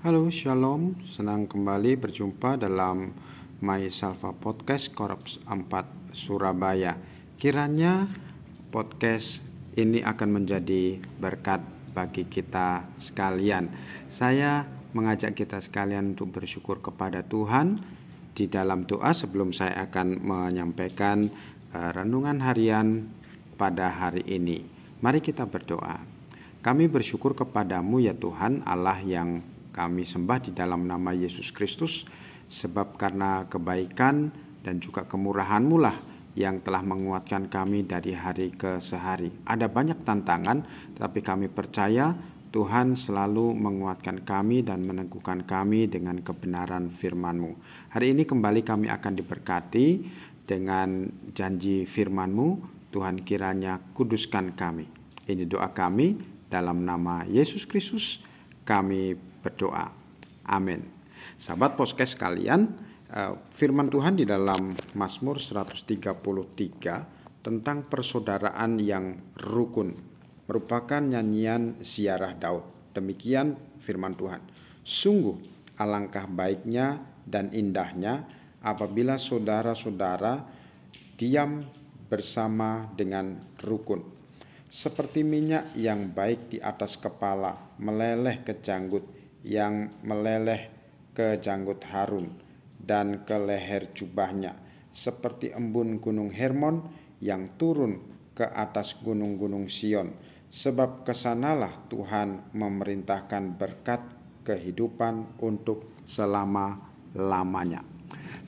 Halo, Shalom. Senang kembali berjumpa dalam My Salva Podcast Korps 4 Surabaya. Kiranya podcast ini akan menjadi berkat bagi kita sekalian. Saya mengajak kita sekalian untuk bersyukur kepada Tuhan di dalam doa sebelum saya akan menyampaikan uh, renungan harian pada hari ini. Mari kita berdoa. Kami bersyukur kepadamu ya Tuhan Allah yang kami sembah di dalam nama Yesus Kristus sebab karena kebaikan dan juga kemurahan-Mu lah yang telah menguatkan kami dari hari ke sehari. Ada banyak tantangan, tetapi kami percaya Tuhan selalu menguatkan kami dan meneguhkan kami dengan kebenaran firman-Mu. Hari ini kembali kami akan diberkati dengan janji firman-Mu. Tuhan kiranya kuduskan kami. Ini doa kami dalam nama Yesus Kristus kami berdoa. Amin. Sahabat podcast kalian, eh, firman Tuhan di dalam Mazmur 133 tentang persaudaraan yang rukun merupakan nyanyian siarah Daud. Demikian firman Tuhan. Sungguh alangkah baiknya dan indahnya apabila saudara-saudara diam bersama dengan rukun. Seperti minyak yang baik di atas kepala meleleh ke janggut yang meleleh ke janggut Harun dan ke leher jubahnya, seperti embun gunung Hermon yang turun ke atas gunung-gunung Sion, sebab ke sanalah Tuhan memerintahkan berkat kehidupan untuk selama-lamanya.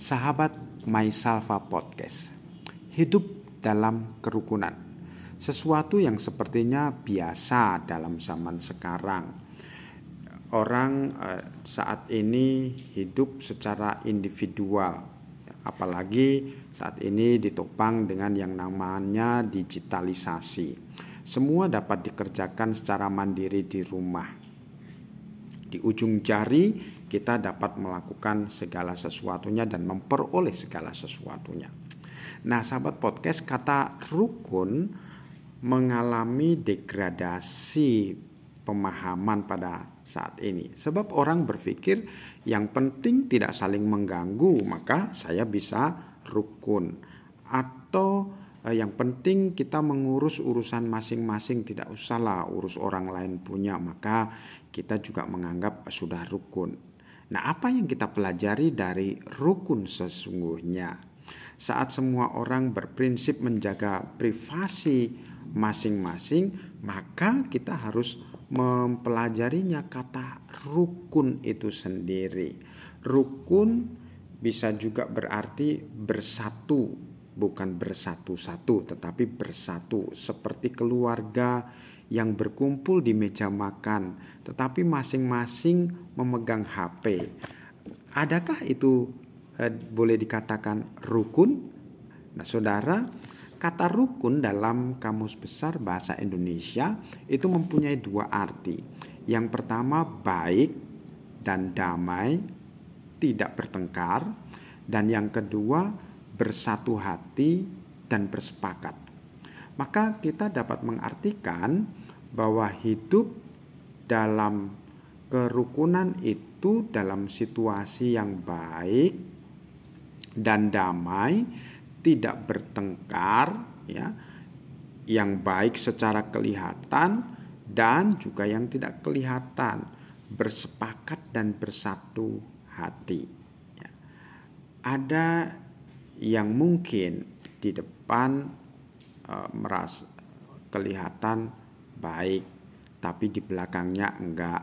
Sahabat Maisalva Podcast, hidup dalam kerukunan, sesuatu yang sepertinya biasa dalam zaman sekarang orang uh, saat ini hidup secara individual. Apalagi saat ini ditopang dengan yang namanya digitalisasi. Semua dapat dikerjakan secara mandiri di rumah. Di ujung jari kita dapat melakukan segala sesuatunya dan memperoleh segala sesuatunya. Nah sahabat podcast kata rukun mengalami degradasi pemahaman pada saat ini. Sebab orang berpikir yang penting tidak saling mengganggu, maka saya bisa rukun. Atau eh, yang penting kita mengurus urusan masing-masing, tidak usahlah urus orang lain punya, maka kita juga menganggap sudah rukun. Nah, apa yang kita pelajari dari rukun sesungguhnya? Saat semua orang berprinsip menjaga privasi masing-masing, maka kita harus mempelajarinya kata rukun itu sendiri. Rukun bisa juga berarti bersatu, bukan bersatu-satu, tetapi bersatu seperti keluarga yang berkumpul di meja makan, tetapi masing-masing memegang HP. Adakah itu eh, boleh dikatakan rukun? Nah, saudara, Kata rukun dalam Kamus Besar Bahasa Indonesia itu mempunyai dua arti. Yang pertama baik dan damai, tidak bertengkar, dan yang kedua bersatu hati dan bersepakat. Maka kita dapat mengartikan bahwa hidup dalam kerukunan itu dalam situasi yang baik dan damai tidak bertengkar ya yang baik secara kelihatan dan juga yang tidak kelihatan bersepakat dan bersatu hati ya. ada yang mungkin di depan e, merasa kelihatan baik tapi di belakangnya enggak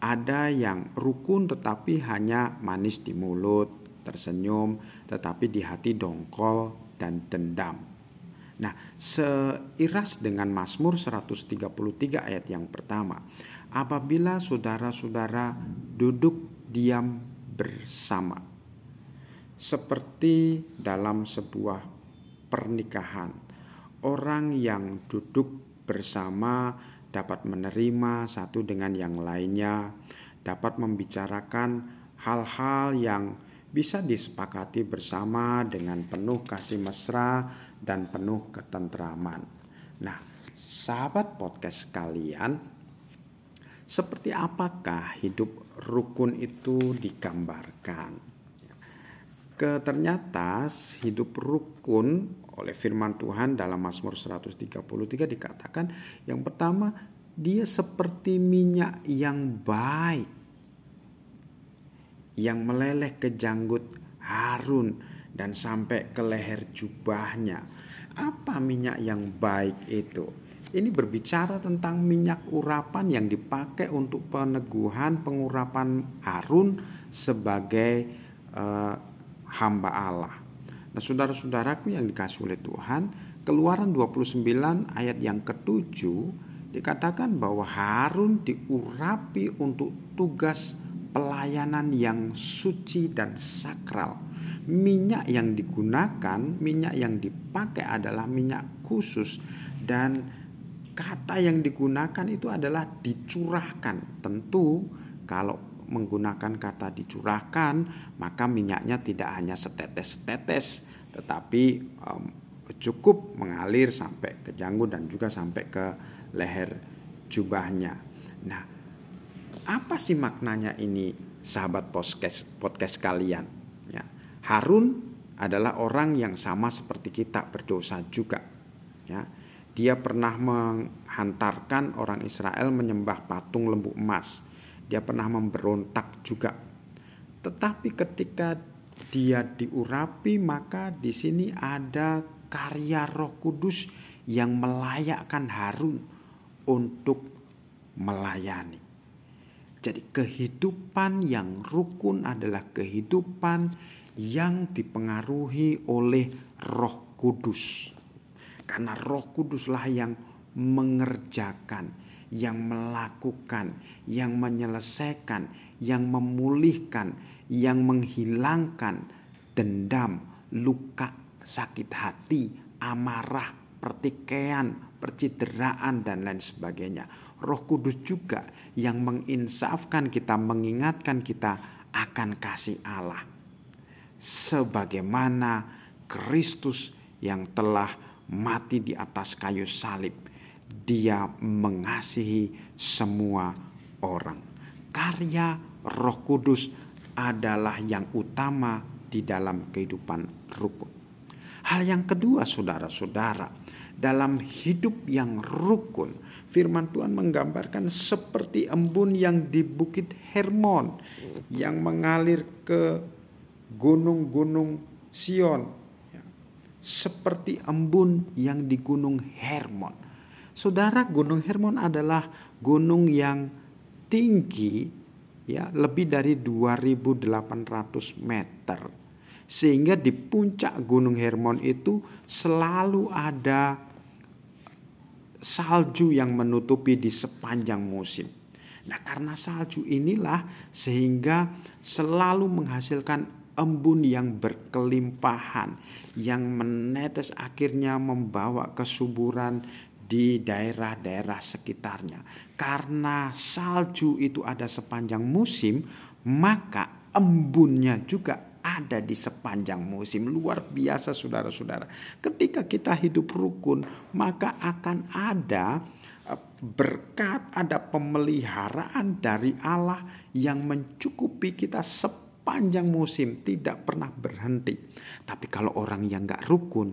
ada yang rukun tetapi hanya manis di mulut tersenyum, tetapi di hati dongkol dan dendam. Nah, seiras dengan Mazmur 133 ayat yang pertama, apabila saudara-saudara duduk diam bersama, seperti dalam sebuah pernikahan, orang yang duduk bersama dapat menerima satu dengan yang lainnya, dapat membicarakan hal-hal yang bisa disepakati bersama dengan penuh kasih mesra dan penuh ketentraman. Nah, sahabat podcast kalian, seperti apakah hidup rukun itu digambarkan? Ternyata hidup rukun oleh firman Tuhan dalam Mazmur 133 dikatakan yang pertama dia seperti minyak yang baik yang meleleh ke janggut Harun dan sampai ke leher jubahnya. Apa minyak yang baik itu? Ini berbicara tentang minyak urapan yang dipakai untuk peneguhan pengurapan Harun sebagai uh, hamba Allah. Nah, saudara-saudaraku yang dikasih oleh Tuhan, Keluaran 29 ayat yang ketujuh dikatakan bahwa Harun diurapi untuk tugas pelayanan yang suci dan sakral. Minyak yang digunakan, minyak yang dipakai adalah minyak khusus dan kata yang digunakan itu adalah dicurahkan. Tentu kalau menggunakan kata dicurahkan, maka minyaknya tidak hanya setetes-tetes, tetapi um, cukup mengalir sampai ke janggut dan juga sampai ke leher jubahnya. Nah, apa sih maknanya ini sahabat podcast podcast kalian? Ya. Harun adalah orang yang sama seperti kita berdosa juga. Ya dia pernah menghantarkan orang Israel menyembah patung lembu emas. Dia pernah memberontak juga. Tetapi ketika dia diurapi maka di sini ada karya Roh Kudus yang melayakkan Harun untuk melayani. Jadi kehidupan yang rukun adalah kehidupan yang dipengaruhi oleh Roh Kudus. Karena Roh Kuduslah yang mengerjakan, yang melakukan, yang menyelesaikan, yang memulihkan, yang menghilangkan dendam, luka, sakit hati, amarah, pertikaian, percideraan dan lain sebagainya. Roh Kudus juga yang menginsafkan kita, mengingatkan kita akan kasih Allah. Sebagaimana Kristus yang telah mati di atas kayu salib. Dia mengasihi semua orang. Karya Roh Kudus adalah yang utama di dalam kehidupan rukun. Hal yang kedua, saudara-saudara, dalam hidup yang rukun, firman Tuhan menggambarkan seperti embun yang di Bukit Hermon yang mengalir ke gunung-gunung Sion seperti embun yang di Gunung Hermon. Saudara, Gunung Hermon adalah gunung yang tinggi ya, lebih dari 2800 meter. Sehingga di puncak Gunung Hermon itu selalu ada salju yang menutupi di sepanjang musim. Nah, karena salju inilah sehingga selalu menghasilkan embun yang berkelimpahan yang menetes akhirnya membawa kesuburan di daerah-daerah sekitarnya. Karena salju itu ada sepanjang musim, maka embunnya juga ada di sepanjang musim. Luar biasa saudara-saudara. Ketika kita hidup rukun, maka akan ada eh, berkat, ada pemeliharaan dari Allah yang mencukupi kita sepanjang sepanjang musim tidak pernah berhenti. Tapi kalau orang yang gak rukun,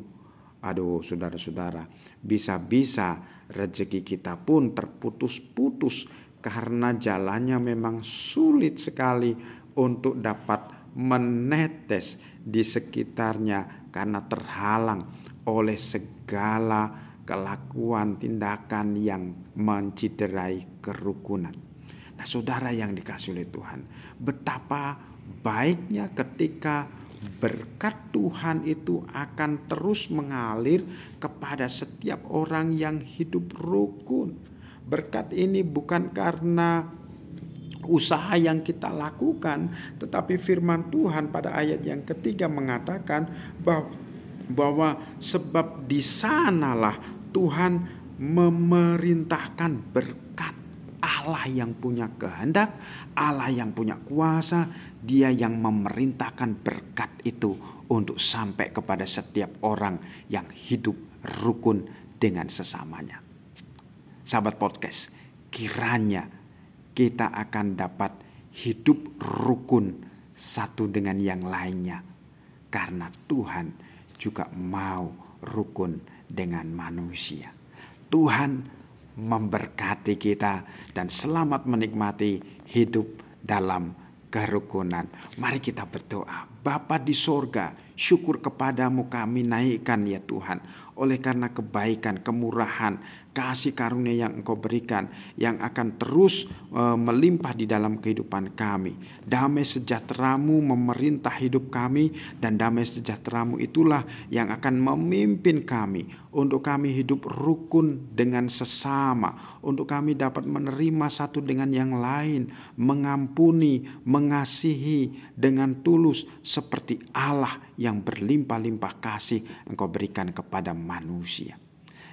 aduh saudara-saudara, bisa-bisa rezeki kita pun terputus-putus karena jalannya memang sulit sekali untuk dapat menetes di sekitarnya karena terhalang oleh segala kelakuan tindakan yang menciderai kerukunan. Nah, saudara yang dikasih oleh Tuhan, betapa baiknya ketika berkat Tuhan itu akan terus mengalir kepada setiap orang yang hidup rukun. Berkat ini bukan karena usaha yang kita lakukan, tetapi firman Tuhan pada ayat yang ketiga mengatakan bahwa, bahwa sebab di sanalah Tuhan memerintahkan berkat Allah yang punya kehendak, Allah yang punya kuasa, dia yang memerintahkan berkat itu untuk sampai kepada setiap orang yang hidup rukun dengan sesamanya. Sahabat podcast, kiranya kita akan dapat hidup rukun satu dengan yang lainnya. Karena Tuhan juga mau rukun dengan manusia. Tuhan memberkati kita dan selamat menikmati hidup dalam kerukunan. Mari kita berdoa. Bapa di sorga, syukur kepadamu kami naikkan ya Tuhan. Oleh karena kebaikan, kemurahan, kasih karunia yang Engkau berikan yang akan terus e, melimpah di dalam kehidupan kami. Damai sejahteramu memerintah hidup kami dan damai sejahteramu itulah yang akan memimpin kami. Untuk kami hidup rukun dengan sesama, untuk kami dapat menerima satu dengan yang lain, mengampuni, mengasihi dengan tulus seperti Allah yang berlimpah-limpah kasih Engkau berikan kepada manusia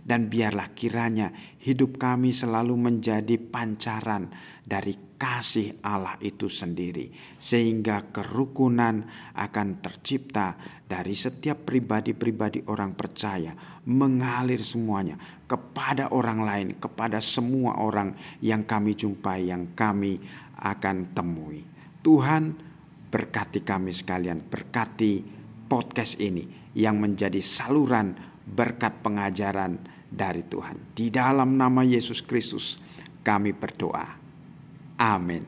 dan biarlah kiranya hidup kami selalu menjadi pancaran dari kasih Allah itu sendiri, sehingga kerukunan akan tercipta dari setiap pribadi-pribadi orang percaya, mengalir semuanya kepada orang lain, kepada semua orang yang kami jumpai, yang kami akan temui. Tuhan berkati kami sekalian, berkati podcast ini yang menjadi saluran berkat pengajaran dari Tuhan. Di dalam nama Yesus Kristus kami berdoa. Amin.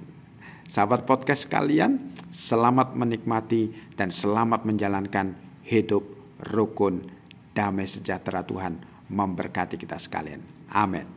Sahabat podcast sekalian, selamat menikmati dan selamat menjalankan hidup rukun damai sejahtera Tuhan memberkati kita sekalian. Amin.